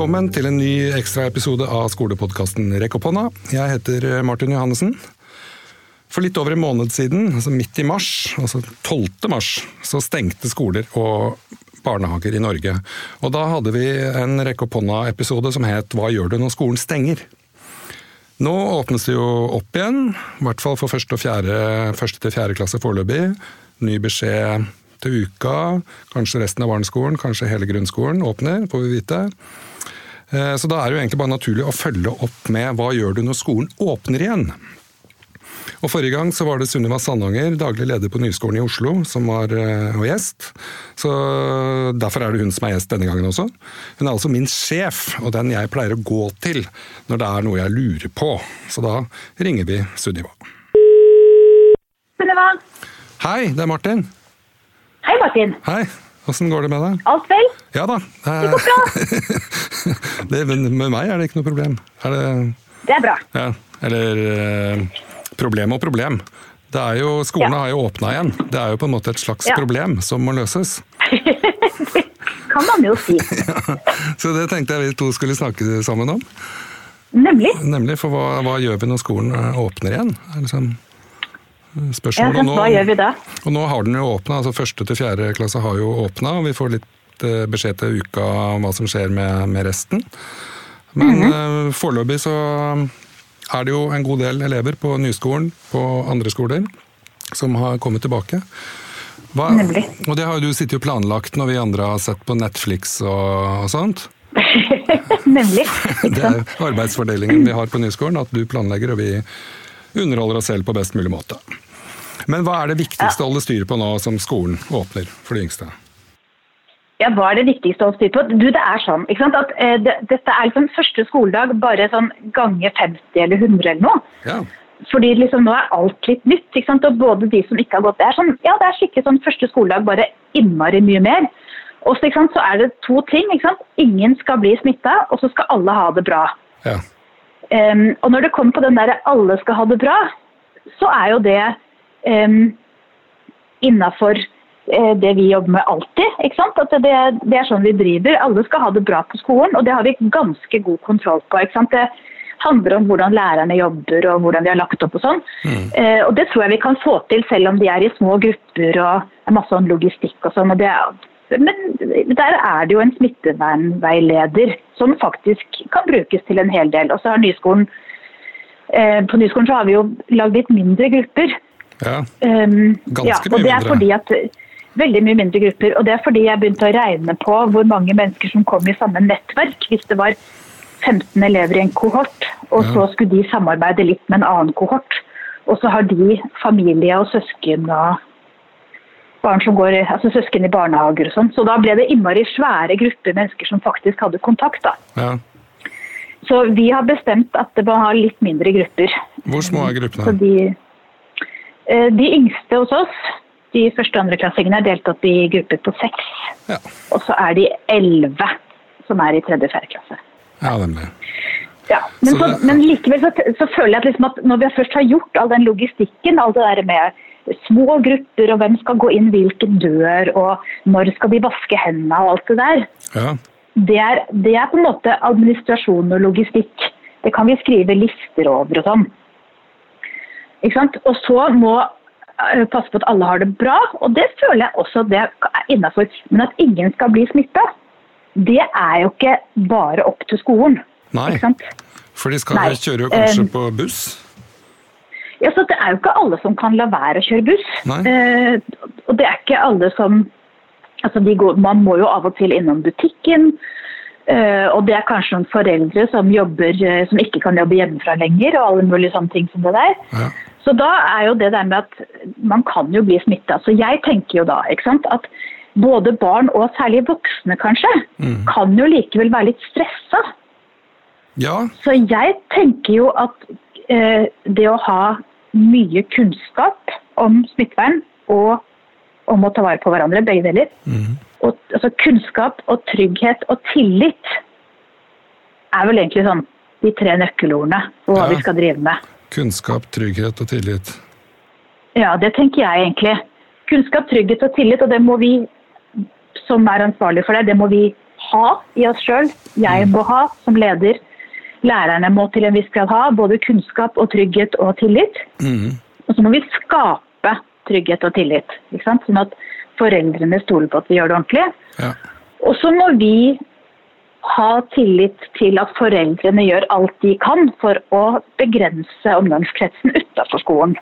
Velkommen til en ny ekstraepisode av skolepodkasten Rekk opp hånda. Jeg heter Martin Johannessen. For litt over en måned siden, altså midt i mars, altså 12. mars, så stengte skoler og barnehager i Norge. Og da hadde vi en Rekk opp hånda-episode som het Hva gjør du når skolen stenger? Nå åpnes det jo opp igjen, i hvert fall for første, fjerde, første til fjerde klasse foreløpig. Ny beskjed til uka, kanskje resten av barneskolen, kanskje hele grunnskolen åpner, får vi vite. Eh, så da er det jo egentlig bare naturlig å følge opp med hva gjør du når skolen åpner igjen? Og Forrige gang så var det Sunniva Sandanger, daglig leder på Nyskolen i Oslo, som var uh, gjest. Så Derfor er det hun som er gjest denne gangen også. Hun er altså min sjef, og den jeg pleier å gå til når det er noe jeg lurer på. Så da ringer vi Sunniva. Sunniva. Hei, det er Martin. Hei, Martin. Hei. Åssen går det med deg? Alt vel? Ja da. Det går bra. det, med meg er det ikke noe problem. Er det, det er bra. Ja, eller eh, Problem og problem. Det er jo, Skolene ja. har jo åpna igjen. Det er jo på en måte et slags ja. problem som må løses. det kan man jo si. ja, så det tenkte jeg vi to skulle snakke sammen om. Nemlig. Nemlig, For hva, hva gjør vi når skolen eh, åpner igjen? Liksom spørsmål. Ja, hva gjør vi da? Og nå har den jo åpna. Altså første til fjerde klasse har jo åpna, og vi får litt eh, beskjed til uka om hva som skjer med, med resten. Men mm -hmm. foreløpig så er det jo en god del elever på nyskolen, på andre skoler, som har kommet tilbake. Hva, og det har jo du sittet og planlagt når vi andre har sett på Netflix og, og sånt. Nemlig. det er arbeidsfordelingen vi har på nyskolen, at du planlegger og vi underholder oss selv på best mulig måte. Men hva er det viktigste å holde styr på nå som skolen åpner for de yngste? Ja, Hva er det viktigste å holde styr på? Du, Det er sånn ikke sant? at eh, det, dette er liksom første skoledag bare sånn gange 50 eller 100 eller noe. Ja. Fordi liksom nå er alt litt nytt. ikke sant? Og både de som ikke har gått Det er sånn, ja, det er skikkelig sånn første skoledag, bare innmari mye mer. Og så er det to ting. ikke sant? Ingen skal bli smitta, og så skal alle ha det bra. Ja. Um, og når det kommer på den der 'alle skal ha det bra', så er jo det um, innafor uh, det vi jobber med alltid. ikke sant? At det, det, er sånn vi driver. Alle skal ha det bra på skolen, og det har vi ganske god kontroll på. ikke sant? Det handler om hvordan lærerne jobber og hvordan de har lagt opp og sånn. Mm. Uh, og det tror jeg vi kan få til selv om de er i små grupper og er masse om logistikk og sånn. og det er men der er det jo en smittevernveileder som faktisk kan brukes til en hel del. Og så har Nyskolen eh, På Nyskolen så har vi jo lagd litt mindre grupper. Ja, um, ganske mye ja, og det er fordi at Veldig mye mindre grupper. Og det er fordi jeg begynte å regne på hvor mange mennesker som kom i samme nettverk. Hvis det var 15 elever i en kohort, og ja. så skulle de samarbeide litt med en annen kohort. Og så har de familie og søsken og barn som går, altså søsken i barnehager og sånn. Så da ble det innmari svære grupper mennesker som faktisk hadde kontakt. da. Ja. Så vi har bestemt at det må ha litt mindre grupper. Hvor små er gruppene? De, eh, de, yngste hos oss, de første og andreklassingene, er delt opp i grupper på seks. Ja. Og så er de elleve som er i tredje og fjerde klasse. Ja, nemlig. Ja, men, så, men likevel så, så, føler jeg at, liksom at når vi først har gjort all den logistikken, all det der med små grupper, og hvem skal gå inn hvilken dør, og når skal de vaske hendene og alt det der. Ja. Det, er, det, er, på en måte administrasjon og logistikk. Det kan vi skrive lister over og sånn. Ikke sant? Og så må uh, passe på at alle har det bra, og det føler jeg også det er innafor. Men at ingen skal bli smitta, det er jo ikke bare opp til skolen. Nei, for de skal Nei. kjøre kanskje um, på buss? Ja, så Det er jo ikke alle som kan la være å kjøre buss. Eh, og det er ikke alle som altså går, Man må jo av og til innom butikken. Eh, og det er kanskje noen foreldre som jobber, eh, som ikke kan jobbe hjemmefra lenger. og alle mulige sånne ting som det der. Ja. Så da er jo det der med at man kan jo bli smitta. Så jeg tenker jo da ikke sant, at både barn og særlig voksne kanskje, mm. kan jo likevel være litt stressa. Ja. Så jeg tenker jo at eh, det å ha mye kunnskap om smittevern og om å ta vare på hverandre, begge deler. Mm. Og, altså, kunnskap og trygghet og tillit er vel egentlig sånn de tre nøkkelordene på hva ja. vi skal drive med. Kunnskap, trygghet og tillit. Ja, det tenker jeg egentlig. Kunnskap, trygghet og tillit, og det må vi som er ansvarlige for det, det må vi ha i oss sjøl. Jeg må ha som leder. Lærerne må til en viss grad ha både kunnskap og trygghet og tillit. Mm. Og så må vi skape trygghet og tillit. Sånn at foreldrene stoler på at vi gjør det ordentlig. Ja. Og så må vi ha tillit til at foreldrene gjør alt de kan for å begrense omgangskretsen utafor skolen.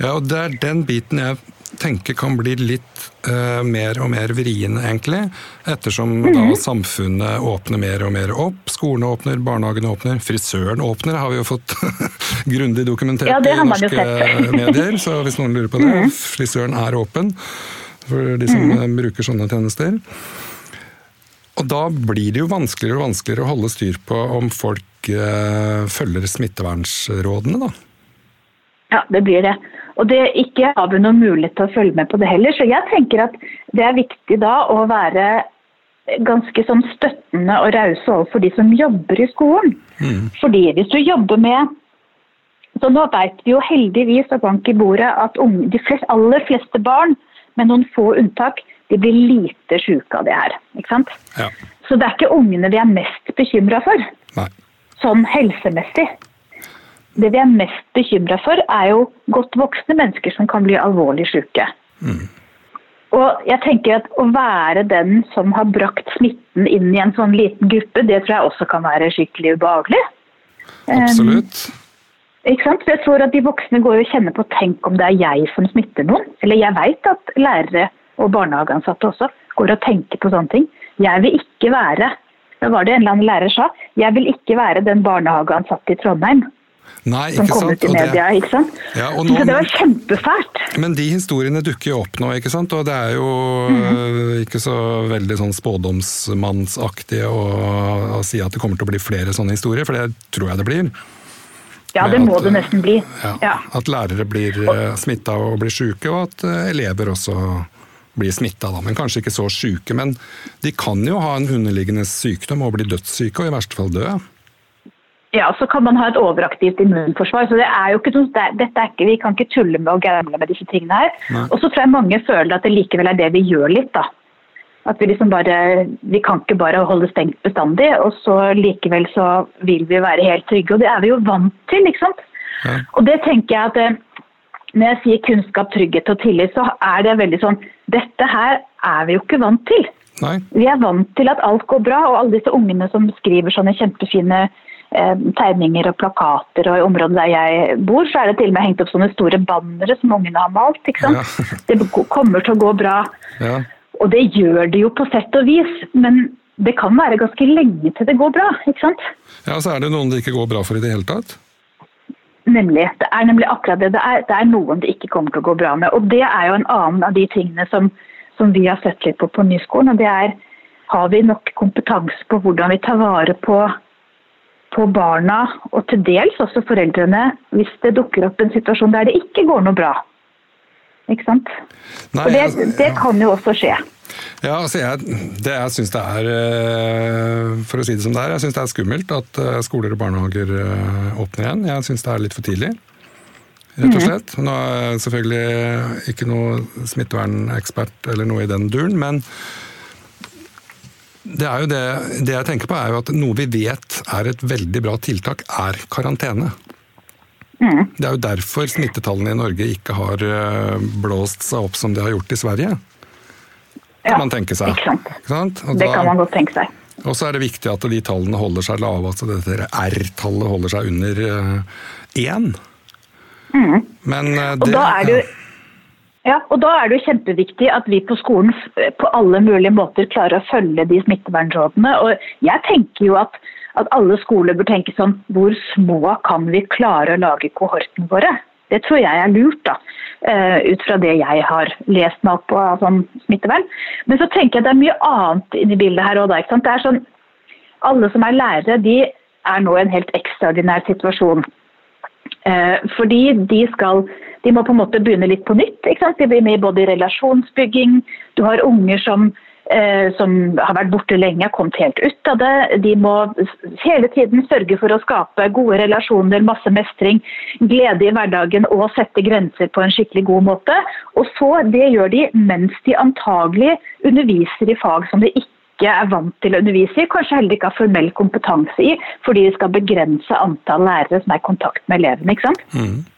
Ja, og det er den biten jeg tenker kan bli litt uh, mer og mer vriene, egentlig. Ettersom Mhm. da samfunnet åpner mer og mer opp. Skolene åpner, barnehagene åpner, frisøren åpner, har vi jo fått grundig dokumentert Ja, i norske. Mhm. medier. Så hvis noen lurer på det, frisøren er åpen for de som mm -hmm. bruker sånne tjenester. Og da blir det jo vanskeligere og vanskeligere å holde styr på om folk uh, følger smittevernsrådene, da. Ja, det blir det. Og det ikke har vi noen mulighet til å følge med på det heller. Så jeg tenker at det er viktig da å være ganske sånn støttende og rause overfor de som jobber i skolen. Fordi hvis du jobber med så nå vet vi jo heldigvis av bank i bordet at unge, de flest, aller fleste barn, med noen få unntak, de blir lite syke av det her. Ikke sant? Ja. Så det er ikke ungene vi er mest bekymra for, Nei. sånn helsemessig. Det vi er mest bekymra for, er jo godt voksne mennesker som kan bli alvorlig syke. Og jeg tenker at Å være den som har brakt smitten inn i en sånn liten gruppe, det tror jeg også kan være skikkelig ubehagelig. Absolutt. Ikke sant? For jeg tror at De voksne går og kjenner på tenk om det er jeg som smitter noen. Eller jeg vet at lærere og barnehageansatte også går og tenker på sånne ting. Jeg vil ikke være da var det en eller annen lærer sa, jeg vil ikke være den barnehageansatte i Trondheim Nei, som kom sant. ut i media. ikke sant? Ja, og Så det var kjempefælt. Men de historiene dukker jo opp nå, ikke sant? Og det er jo øh, ikke så veldig sånn spådomsmannsaktig å, å si at det kommer til å bli flere sånne historier, for det tror jeg det blir. Ja, det må at, det nesten bli. Ja, Ja. At lærere blir uh, smitta og blir sjuke, og at eh, elever også blir smitta. Men kanskje ikke så sjuke. Men de kan jo ha en underliggende sykdom og bli dødssyke, og i verste fall dø. Ja, så kan man ha et overaktivt immunforsvar. så det er jo ikke noe, det, Dette er ikke, Vi kan ikke tulle med og gamble med disse tingene her. Nei. Og så tror jeg mange føler at det likevel er det vi gjør litt. da. At vi liksom bare, vi kan ikke bare holde stengt bestandig, og så likevel så vil vi være helt trygge. Og det er vi jo vant til, ikke sant. Ja. Og det tenker jeg at eh, når jeg sier kunnskap, trygghet og tillit, så er det veldig sånn Dette her er vi jo ikke vant til. Nei? Vi er vant til at alt går bra, og alle disse ungene som skriver sånne kjempefine tegninger og plakater, og i området der jeg bor, så er det til og med hengt opp sånne store bannere som ungene har malt. ikke sant? Ja. Det kommer til å gå bra. Ja. Og det gjør det jo på sett og vis, men det kan være ganske lenge til det går bra, ikke sant? ja, så er det noen det ikke går bra for i det hele tatt. Nemlig. Det er nemlig akkurat det. Det er, det er noen det ikke kommer til å gå bra med. Og det er jo en annen av de tingene som, som vi har sett litt på på Nyskolen. Og det er har vi nok kompetanse på hvordan vi tar vare på, på barna, og til dels også foreldrene, hvis det dukker opp en situasjon der det ikke går noe bra. Ikke sant? Nei, Og det, altså, det kan jo også skje. Ja, altså jeg, det jeg syns det er eh, For å si det som det er, jeg syns det er skummelt at eh, skoler og barnehager eh, åpner igjen. Jeg syns det er litt for tidlig, rett og slett. Nå er jeg selvfølgelig ikke noe smittevernekspert eller noe i den duren, men det, er jo det, det jeg tenker på er jo at noe vi vet er et veldig bra tiltak, er karantene. Det er jo derfor smittetallene i Norge ikke har eh, blåst seg opp som de har gjort i Sverige. Ja, man tenke seg. Ikke sant? Ikke sant? Da, Det kan man godt tenke seg. Og så er det viktig at de tallene holder seg lave, altså dette R-tallet holder seg under én. Men det, Og da er det jo ja, og da er det jo kjempeviktig at vi på skolen på alle mulige måter klarer å følge de smittevernrådene. Og jeg tenker jo at, at alle skoler bør tenke sånn Hvor små kan vi klare å lage kohortene våre? Det tror jeg er lurt, da. eh, ut fra det jeg har lest meg opp på av sånn smittevern. Men så tenker jeg at det er mye annet inni bildet her òg? Det er sånn Alle som er lærere, de er nå i en helt ekstraordinær situasjon. Eh, fordi de skal De må på en måte begynne litt på nytt. ikke sant? De blir med både i relasjonsbygging, du har unger som, eh, som har vært borte lenge, har kommet helt ut av det. De må hele tiden sørge for å skape gode relasjoner, masse mestring, glede i hverdagen og sette grenser på en skikkelig god måte. Og så Det gjør de mens de antagelig underviser i fag som de ikke er vant til å undervise i, kanskje heller ikke har formell kompetanse i, fordi de skal begrense antall lærere som er i kontakt med elevene. ikke sant? Mm.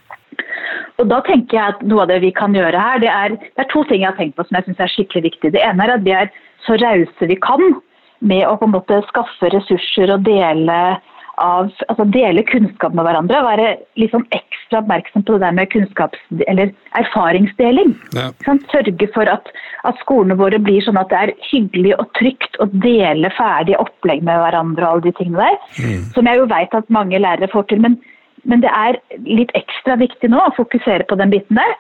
Og da tenker jeg at Noe av det vi kan gjøre her, det er, det er to ting jeg har tenkt på som jeg synes er skikkelig viktig. Det ene er at vi er så rause vi kan med å på en måte skaffe ressurser og dele av, altså dele kunnskap med hverandre. Være liksom ekstra oppmerksom på det der med kunnskaps- eller erfaringsdeling. Ja. Sørge for at, at, skolene våre blir sånn at det er hyggelig og trygt å dele ferdige opplegg med hverandre. og alle de tingene der, mm. Som jeg jo vet at mange lærere får til. Men, men, det er litt ekstra viktig nå å fokusere på den biten der.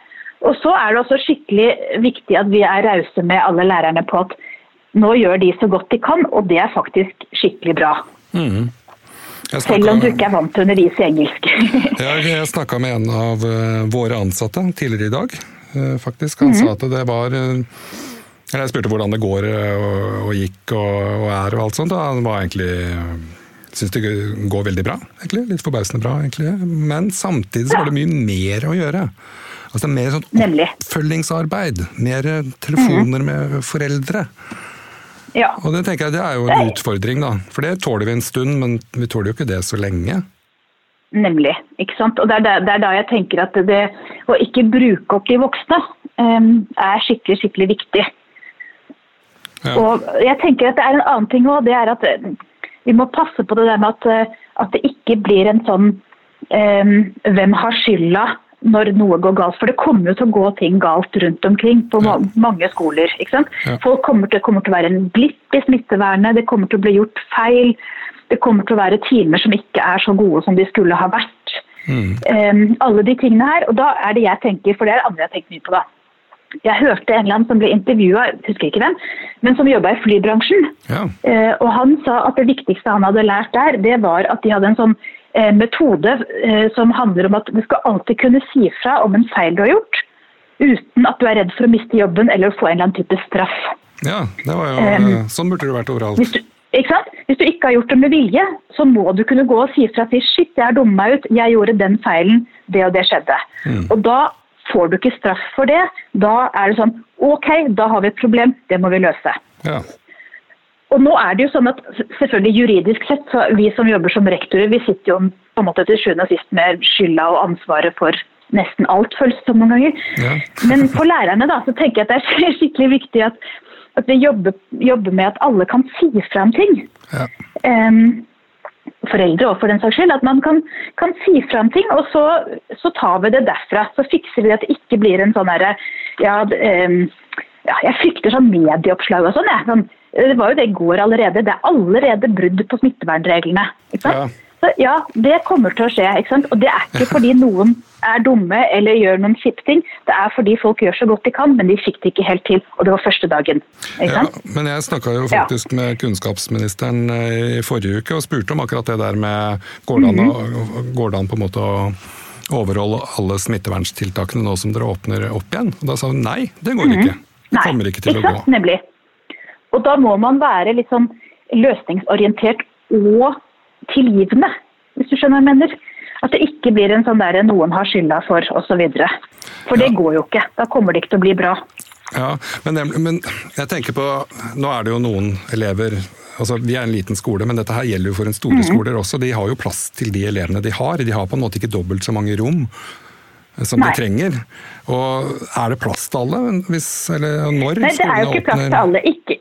Og så er det også skikkelig viktig at vi er rause med alle lærerne på at nå gjør de så godt de kan, og det er faktisk skikkelig bra. Mm. Snakket, Selv om du ikke er vant til å undervise i engelsk. jeg snakka med en av uh, våre ansatte tidligere i dag, uh, faktisk. Han mm -hmm. sa at det var uh, Jeg spurte hvordan det går og, og gikk og, og, er og alt sånt. Og han var egentlig Syns det går veldig bra, egentlig. Litt forbausende bra, egentlig. Men samtidig så var det mye mer å gjøre. Altså Mer sånn oppfølgingsarbeid. Mer telefoner -hmm. med foreldre. Ja. Og det tenker jeg det er jo en utfordring, da. For det tåler vi en stund, men vi tåler jo ikke det så lenge. Nemlig. ikke sant? Og det er, da, det er da jeg tenker at det å ikke bruke opp de voksne um, er skikkelig, skikkelig viktig. Ja. Og jeg tenker at det er en annen ting òg. Det er at vi må passe på det der med at, eh, at det ikke blir en sånn um, hvem har skylda når noe går galt. For det kommer jo til å gå ting galt rundt omkring på ja. mange skoler. ikke sant? Ja. Folk kommer til, kommer til, å være en blipp i smittevernet, det kommer til å bli gjort feil. Det kommer til å være timer som ikke er så gode som de skulle ha vært. Mm. Um, alle de tingene her. Og da er det jeg tenker, for det er det andre jeg tenkt mye på, da. Jeg hørte en eller annen som ble intervjua, husker ikke hvem, men som jobba i flybransjen. Ja. Eh, og han sa at det viktigste han hadde lært der, det var at de hadde en sånn Eh, metode eh, som handler om at du skal alltid kunne si fra om en feil du har gjort, uten at du er redd for å miste jobben eller å få en eller annen type straff. Ja, det var jo, um, sånn burde det vært overalt. Hvis du? Hvis du ikke har gjort det med vilje, så må du kunne gå og si fra til shit, jeg dumma meg ut, jeg gjorde den feilen, det og det skjedde. Mm. Og da får du ikke straff for det. Da er det sånn ok, da har vi et problem, det må vi løse. Ja. Og nå er det jo sånn at selvfølgelig Juridisk sett, så vi som jobber som rektorer, vi sitter jo på en måte til sjuende og sist med skylda og ansvaret for nesten alt, føles det som noen ganger. Ja. Men for lærerne da, så tenker jeg at det er skikkelig viktig at, at vi jobber, jobber, med at alle kan si fra om ting. Ja. Um, foreldre og for den saks skyld. At man kan, kan si fra om ting, og så, så, tar vi det derfra. Så fikser vi at det ikke blir en sånn herre ja, ja, jeg frykter sånn medieoppslag og sånn. Ja. sånn det var jo det i går allerede. Det er allerede brudd på smittevernreglene. ikke Ja. Så ja, det kommer til å skje. ikke sant? Og det er ikke fordi noen er dumme eller gjør noen kjipe ting. Det er fordi folk gjør så godt de kan, men de fikk det ikke helt til. Og det var første dagen. Ja, men jeg snakka jo faktisk ja. med kunnskapsministeren eh, i forrige uke og spurte om akkurat det der med Går det an, på en måte å overholde alle smitteverntiltakene nå som dere åpner opp igjen? Og da sa hun nei, det går -hmm. ikke. Det kommer ikke til ikke å gå. Nemlig. Og da må man være litt sånn løsningsorientert og tilgivende, hvis du skjønner hva jeg mener. At det ikke blir en sånn der noen har skylda for osv. For det ja. går jo ikke. Da kommer det ikke til å bli bra. Ja, men, men, jeg tenker på Nå er det jo noen elever altså Vi er en liten skole, men dette her gjelder jo for en store mm. skoler også. De har jo plass til de elevene de har. De har på en måte ikke dobbelt så mange rom som Nei. de trenger. Og er det plass til alle? Hvis, eller når Nei, det er jo ikke plass til alle. Ikke,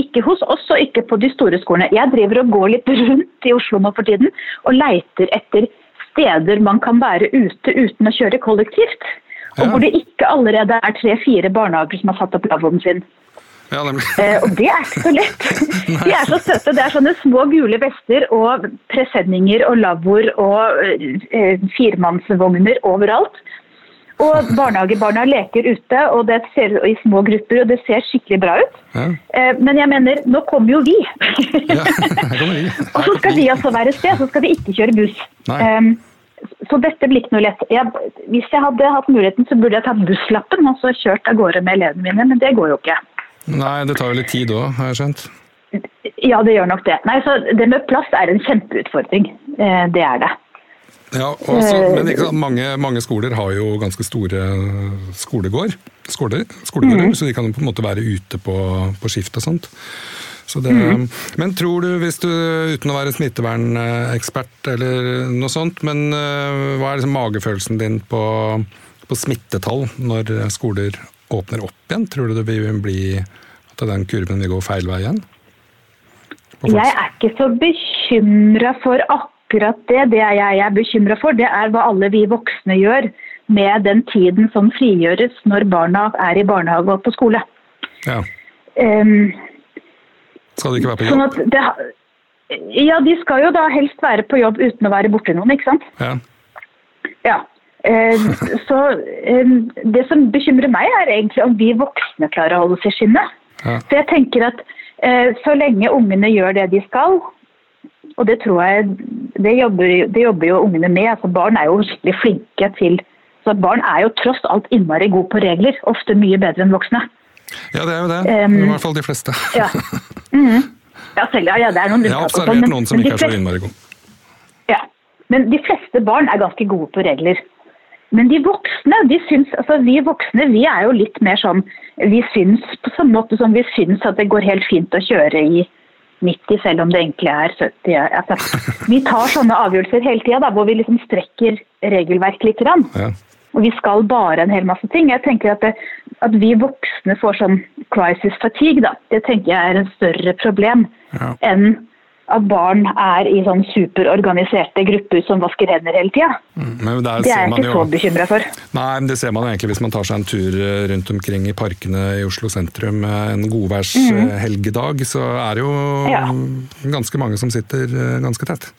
ikke hos oss og ikke på de store skolene. Jeg driver og går litt rundt i Oslo nå for tiden og leiter etter steder man kan være ute uten å kjøre kollektivt. Og ja. hvor det ikke allerede er tre-fire barnehager som har satt opp lavvoen sin. Ja, eh, og det er ikke så lett. De er så søte. Det er sånne små gule vester og presenninger og lavvoer og eh, firemannsvogner overalt. Og barnehagebarna leker ute og det ser i små grupper, og det ser skikkelig bra ut. Ja. Eh, men jeg mener, nå kommer jo vi. ja, kommer vi. og så skal vi altså være et sted, så skal vi ikke kjøre buss. Um, så dette blir ikke noe lett. Jeg, hvis jeg hadde hatt muligheten, så burde jeg tatt busslappen og så kjørt av gårde med elevene mine, men det går jo ikke. Nei, det tar jo litt tid òg, har jeg skjønt. Ja, det gjør nok det. Nei, så Det med plass er en kjempeutfordring. Eh, det er det. Ja, også, eh, men ikke, mange, mange, skoler har jo ganske store skolegård, skoler, skolegårder, mm. så de kan på en måte være ute på, på skift og sånt. Så det, mm. Men tror du, hvis du, uten å være smittevernekspert eller noe sånt, men uh, hva er liksom magefølelsen din på, på, smittetall når skoler åpner opp igjen? Tror du det vil bli at den kurven vil gå feil vei igjen? Jeg er ikke så bekymra for akkurat det. Det jeg er bekymra for, det er hva alle vi voksne gjør med den tiden som frigjøres når barna er i barnehage og på skole. Ja. Um, skal de ikke være på jobb? Sånn det, ja, de skal jo da helst være på jobb uten å være borti noen, ikke sant? Ja. ja. Eh, så um, det som bekymrer meg, er egentlig om vi voksne klarer å holde oss i skinnet. Ja. Så jeg tenker at uh, så lenge ungene gjør det de skal, og det tror jeg det jobber, det jobber jo ungene med. altså Barn er jo skikkelig flinke til så Barn er jo tross alt innmari gode på regler, ofte mye bedre enn voksne. Ja, det er jo det. Um, I hvert fall de fleste. ja. Mm. ja, selv, ja, det er noen Jeg har observert men, noen som ikke er så innmari gode. Ja, men de fleste barn er ganske gode på regler. Men de voksne, de syns, altså vi voksne vi er jo litt mer sånn Vi syns på samme måte som vi syns at det går helt fint å kjøre i 90, selv om det egentlig er 70. Altså, vi tar sånne avgjørelser hele tida hvor vi liksom strekker regelverk litt. Ja. Og vi skal bare en hel masse ting. Jeg tenker at, det, at vi voksne får sånn crisis fatigue, da. Det tenker jeg er en større problem ja. enn at barn er i sånn superorganiserte grupper som vasker hender hele tida. Mm, det er jeg ikke så bekymra for. Nei, men Det ser man jo egentlig hvis man tar seg en tur eh, rundt omkring i parkene i Oslo sentrum en godværshelgedag. Mm. Så er det jo ja. ganske mange som sitter eh, ganske tett.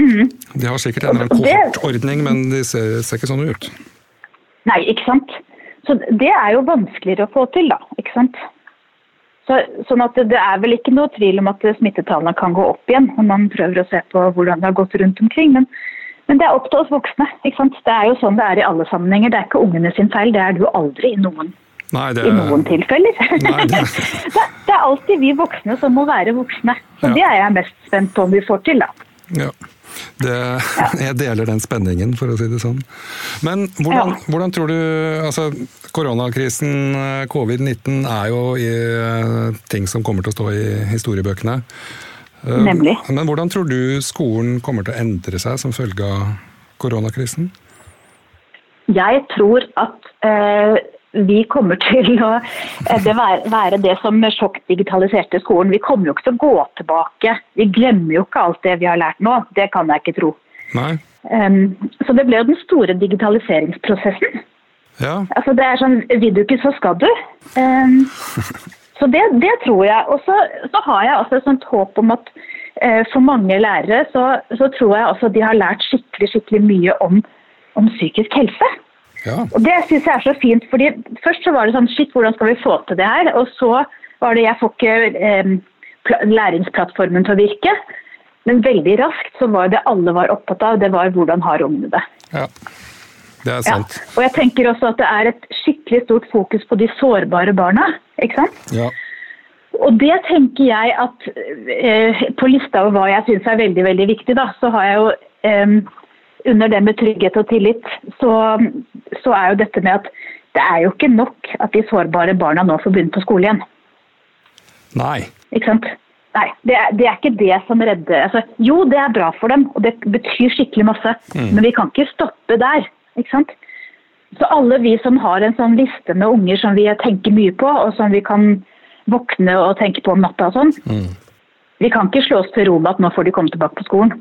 Mm. De har sikkert en kohortordning, men de ser, ser, ikke sånn ut. Nei, ikke sant. Så det er jo vanskeligere å få til, da. ikke sant. Så, sånn at det, er vel ikke noe tvil om at smittetallene kan gå opp igjen når man prøver å se på hvordan det har gått rundt omkring. Men, men det er opp til oss voksne. ikke sant? Det er jo sånn det er i alle sammenhenger. Det er ikke ungene sin feil, det er du aldri i noen, Nei, det... i noen tilfeller. Nei, det... det... det, er alltid vi voksne som må være voksne. Så ja. Det er jeg mest spent på om vi får til. da. Ja. Det, jeg deler den spenningen, for å si det sånn. Men hvordan, ja. hvordan tror du altså, Koronakrisen, eh, covid-19, er jo i, eh, ting som kommer til å stå i historiebøkene. Eh, Nemlig. Men hvordan tror du skolen kommer til å endre seg som følge av koronakrisen? Jeg tror at eh, vi kommer til å eh, det være det som sjokkdigitaliserte skolen. Vi kommer jo ikke til å gå tilbake. Vi glemmer jo ikke alt det vi har lært nå. Det kan jeg ikke tro. Nei. Så det ble jo den store digitaliseringsprosessen. Ja. Altså det er sånn Vil du ikke, så skal du. Så det, det, tror jeg. Og så, så, har jeg også et sånt håp om at uh, for mange lærere så, så, tror jeg også de har lært skikkelig, skikkelig mye om, om psykisk helse. Ja. Og Det syns jeg er så fint. fordi Først så var det sånn Shit, hvordan skal vi få til det her? Og så var det Jeg får ikke eh, læringsplattformen til å virke. Men veldig raskt så var det alle var opptatt av, det var hvordan har ungene det. Ja, det er sant. Ja. Og jeg tenker også at det er et skikkelig stort fokus på de sårbare barna. ikke sant? Ja. Og det tenker jeg at eh, På lista over hva jeg syns er veldig veldig viktig, da, så har jeg jo eh, under det med trygghet og tillit, så, så, er jo dette med at det er jo ikke nok at de sårbare barna nå får begynne på skole igjen. Nei. Ikke sant? Nei, det er, det er ikke det som redder altså, Jo, det er bra for dem, og det betyr skikkelig masse, mm. men vi kan ikke stoppe der. ikke sant? Så alle vi som har en sånn liste med unger som vi tenker mye på, og som vi kan våkne og tenke på om natta og sånn, mm. vi kan ikke slå oss til ro med at nå får de komme tilbake på skolen.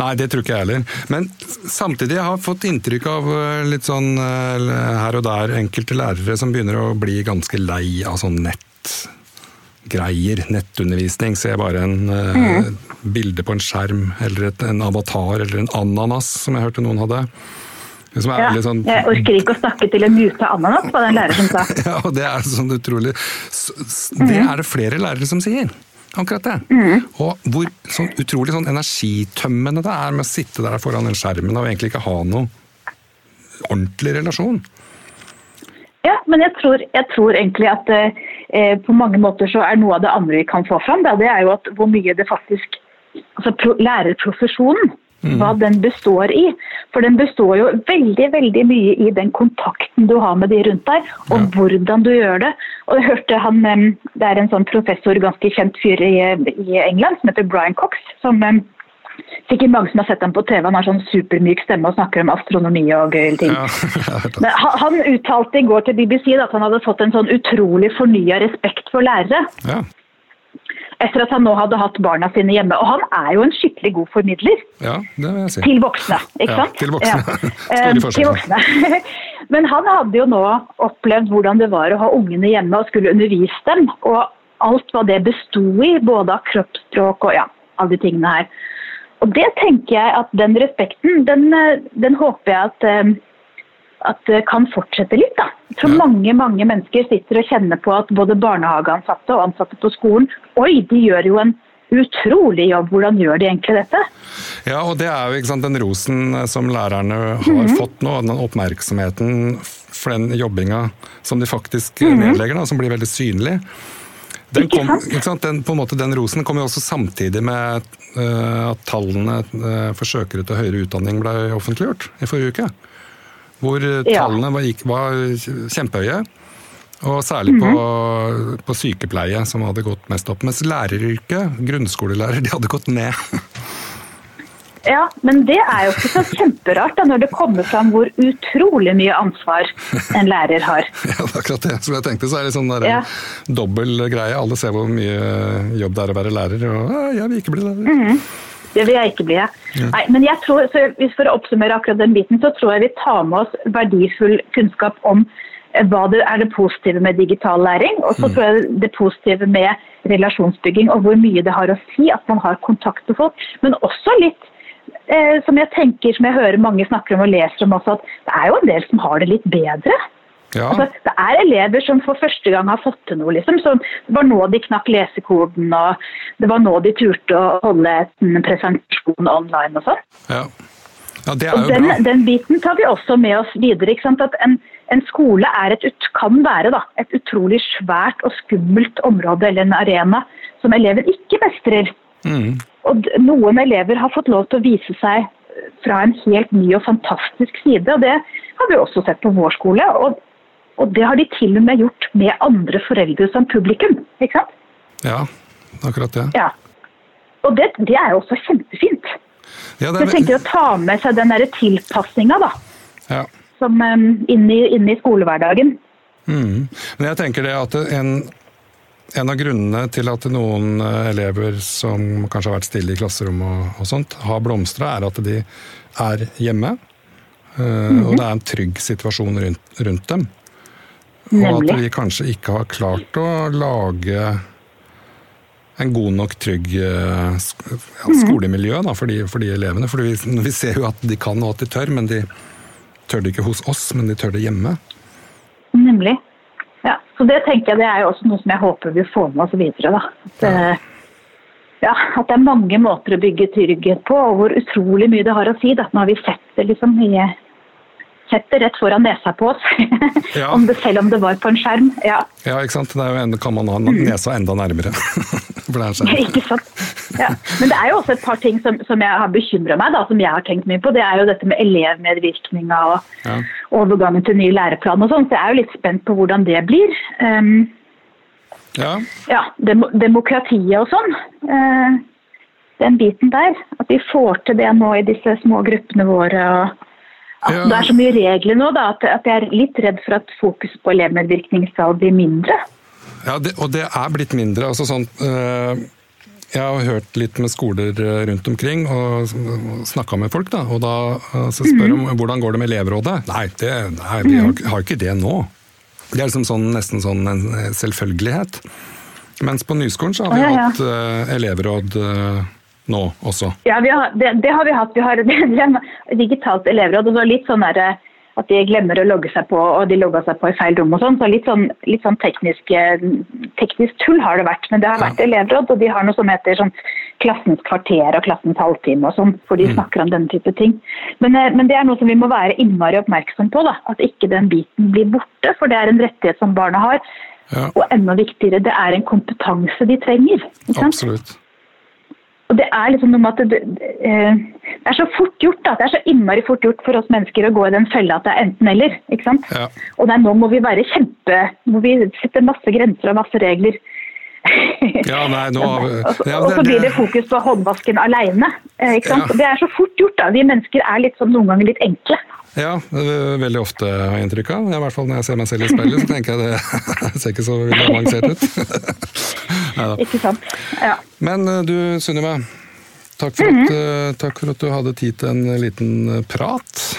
Nei, det tror ikke jeg heller. Men samtidig jeg har jeg fått inntrykk av eh, litt sånn eh, her og der enkelte lærere som begynner å bli ganske lei av sånn nettgreier, nettundervisning. Ser bare en mm. bilde på en skjerm eller et, en avatar eller en ananas, som jeg hørte noen hadde. Ja, sånn... Jeg orker ikke å snakke til en mute ananas, var det en lærer som sa. ja, og Det er sånn utrolig Det er det flere lærere som sier. Akkurat det. Mm. Og hvor sånn utrolig sånn energitømmende det er med å sitte der foran den skjermen og egentlig ikke ha noe ordentlig relasjon. Ja, men jeg tror, jeg tror egentlig at eh, på mange måter så er noe av det andre vi kan få fram, da, det er jo at hvor mye det faktisk Altså lærerprofesjonen. Hva den består i. For den består jo veldig veldig mye i den kontakten du har med de rundt deg, og Ja. hvordan du gjør det. Og jeg hørte han, Det er en sånn professor, ganske kjent fyr i, i England, som heter Brian Cox. som Sikkert mange som har sett ham på TV. Han har sånn supermyk stemme og snakker om astronomi og gøye ting. Ja. Men han, han uttalte i går til BBC at han hadde fått en sånn utrolig fornya respekt for lærere. Ja. Etter at han nå hadde hatt barna sine hjemme. Og han er jo en skikkelig god formidler. ja, det vil jeg si. Til voksne, ikke Ja, sant? til voksne. Ja. Eh, til voksne. Men han hadde jo nå opplevd hvordan det var å ha ungene hjemme og skulle undervise dem. Og alt hva det besto i, både av kroppsspråk og ja, alle de tingene her. Og det tenker jeg at den respekten, den, eh, den håper jeg at, eh, at det kan fortsette litt. da. Jeg tror Ja. mange mange mennesker sitter og kjenner på at både barnehageansatte og ansatte på skolen Oi, de gjør jo en utrolig jobb. Hvordan gjør de egentlig dette? Ja, og det er jo sant, den rosen eh, som lærerne har Mhm. fått nå, den oppmerksomheten for den jobbinga som de faktisk Mhm. nedlegger, da, som blir veldig synlig. Den, kom? Den, måte, den rosen kom jo også samtidig med uh, at tallene uh, for søkere til høyere utdanning ble offentliggjort i forrige uke. Hvor eh, tallene var, var kjempehøye. Og særlig på, -hmm. på sykepleie, som hadde gått mest opp. Mens læreryrket, grunnskolelærer, de hadde gått ned. Ja, men det er jo ikke så kjemperart da, når det kommer fram hvor utrolig mye ansvar en lærer har. Ja, det er akkurat det som jeg tenkte. Så er det sånn der, Ja. dobbel greie. Alle ser hvor mye jobb det er å være lærer, og «Å, jeg vil ikke bli lærer. Det vil jeg ikke bli. Nei, men jeg tror, For å oppsummere akkurat den biten, så tror jeg vi tar med oss verdifull kunnskap om eh, hva det er det positive med digital læring, og så tror jeg det positive med relasjonsbygging, og hvor mye det har å si at man har kontakt med folk. Men også litt eh, som jeg tenker, som jeg hører mange snakker om og leser om også, at det er jo en del som har det litt bedre. Ja, Altså, det er elever som for første gang har fått til noe. Liksom. Så det var nå de knakk lesekoden, og det var nå de turte å holde en presentasjon online og sånn. ja. ja det er Og jo den, den biten tar vi også med oss videre. Ikke sant? At en, en skole er et, kan være da, et utrolig svært og skummelt område eller en arena som elever ikke mestrer. Mm. Og noen elever har fått lov til å vise seg fra en helt ny og fantastisk side. og Det har vi også sett på vår skole. Og, og det har de til og med gjort med andre foreldre som publikum. ikke sant? Ja, akkurat det. Ja. Og det, det er jo også kjempefint. Ja, Så det jeg tenker å ta med seg den der tilpasninga, da, ja. som um, inn, i, inn i skolehverdagen. Mm. Men jeg tenker det at en, en av grunnene til at noen eh, elever som kanskje har vært stille i klasserommet og, og sånt, har blomstra, er at de er hjemme. eh, Og det er en trygg situasjon rundt, rundt dem. Og at vi kanskje ikke har klart å lage en god nok trygg eh, ja, skolemiljø da, for, de, for de elevene. For vi, vi ser jo at de kan og at de tør, men de tør det ikke hos oss, men de tør det hjemme. Nemlig. Ja, så det tenker jeg det er jo også noe som jeg håper vi får med oss videre. da. At, ja. ja, at det er mange måter å bygge trygghet på, og hvor utrolig mye det har å si. da. Nå har vi sett det liksom i sett det rett foran nesa på oss, Ja. om det, selv om det var på en skjerm. Ja, Ja, ikke sant? Det en, kan man ha nesa enda nærmere. Ikke sant? Ja. Men det er jo også et par ting som, som jeg har bekymra meg, da, som jeg har tenkt mye på. Det er jo dette med elevmedvirkninga og Ja. overgangen til ny læreplan og sånn. Så jeg er jo litt spent på hvordan det blir. Um, Ja, ja, dem demokratiet og sånn. Uh, den biten der. At vi får til det nå i disse små gruppene våre. og at Ja. Det er så mye regler nå da, at, jeg er litt redd for at fokus på elevmedvirkning skal bli mindre. ja det, og det er blitt mindre. altså sånn... Øh, jeg har hørt litt med skoler eh, rundt omkring og snakka med folk. da, og da eh, så spør de om hvordan går det med elevrådet. Nei, det, nei vi har, har ikke det nå. Det er liksom sånn, nesten sånn en selvfølgelighet. Mens på Nyskolen så har vi hatt uh, elevråd eh, nå også. Ja, vi har, det, det har vi hatt. Vi har et digitalt elevråd. og det var litt sånn der, eh, at de glemmer å logge seg på, og de logga seg på i feil rom og sånn. Så litt sånn, litt sånn teknisk, eh, teknisk tull har det vært. Men det har Ja. vært elevråd, og de har noe som heter sånn klassens kvarter og klassens halvtime og sånn, hvor de snakker om denne type ting. Men, eh, men det er noe som vi må være innmari oppmerksom på, da. At ikke den biten blir borte, for det er en rettighet som barna har. Ja, Og enda viktigere, det er en kompetanse de trenger. Absolutt. Og det er liksom noe med at det, eh, det, er så fort gjort. da, Det er så innmari fort gjort for oss mennesker å gå i den fella at det er enten-eller. ikke sant? Ja. Og det er nå må vi være kjempe Må vi sette masse grenser og masse regler. Ja, nei, nå ja, og så blir det fokus på håndvasken aleine. Ja. Det er så fort gjort. da. Vi mennesker er litt sånn noen ganger litt enkle. Ja, veldig ofte har jeg inntrykk av. I hvert fall når jeg ser meg selv i speilet, så tenker jeg det ser ikke så veldig avansert ut. Neida. Ikke sant? Ja. Men eh, du Sunniva, takk mm -hmm. eh, takk for at du hadde tid til en liten eh, prat.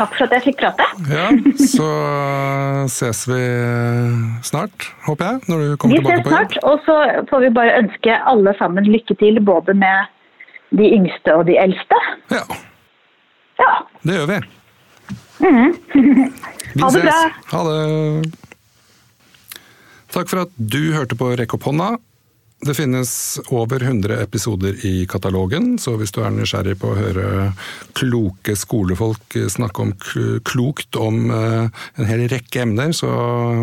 Takk for at jeg fikk prate. Ja, så ses vi snart, håper jeg, når du kommer Vi tilbake ses på jobb. snart, og så får vi bare ønske alle sammen lykke til, både med de yngste og de eldste. Ja, Ja. det gjør vi. Vi Mhm. Ha det ses. bra. Ha det. Takk for at du hørte på Rekk opp hånda. Det finnes over 100 episoder i katalogen, så hvis du er nysgjerrig på å høre kloke skolefolk snakke om klokt om eh, en hel rekke emner, så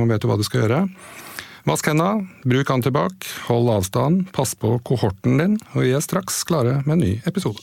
vet du hva du skal gjøre. Vask henda, bruk antibac, hold avstand, pass på kohorten din, og vi er straks klare med en ny episode.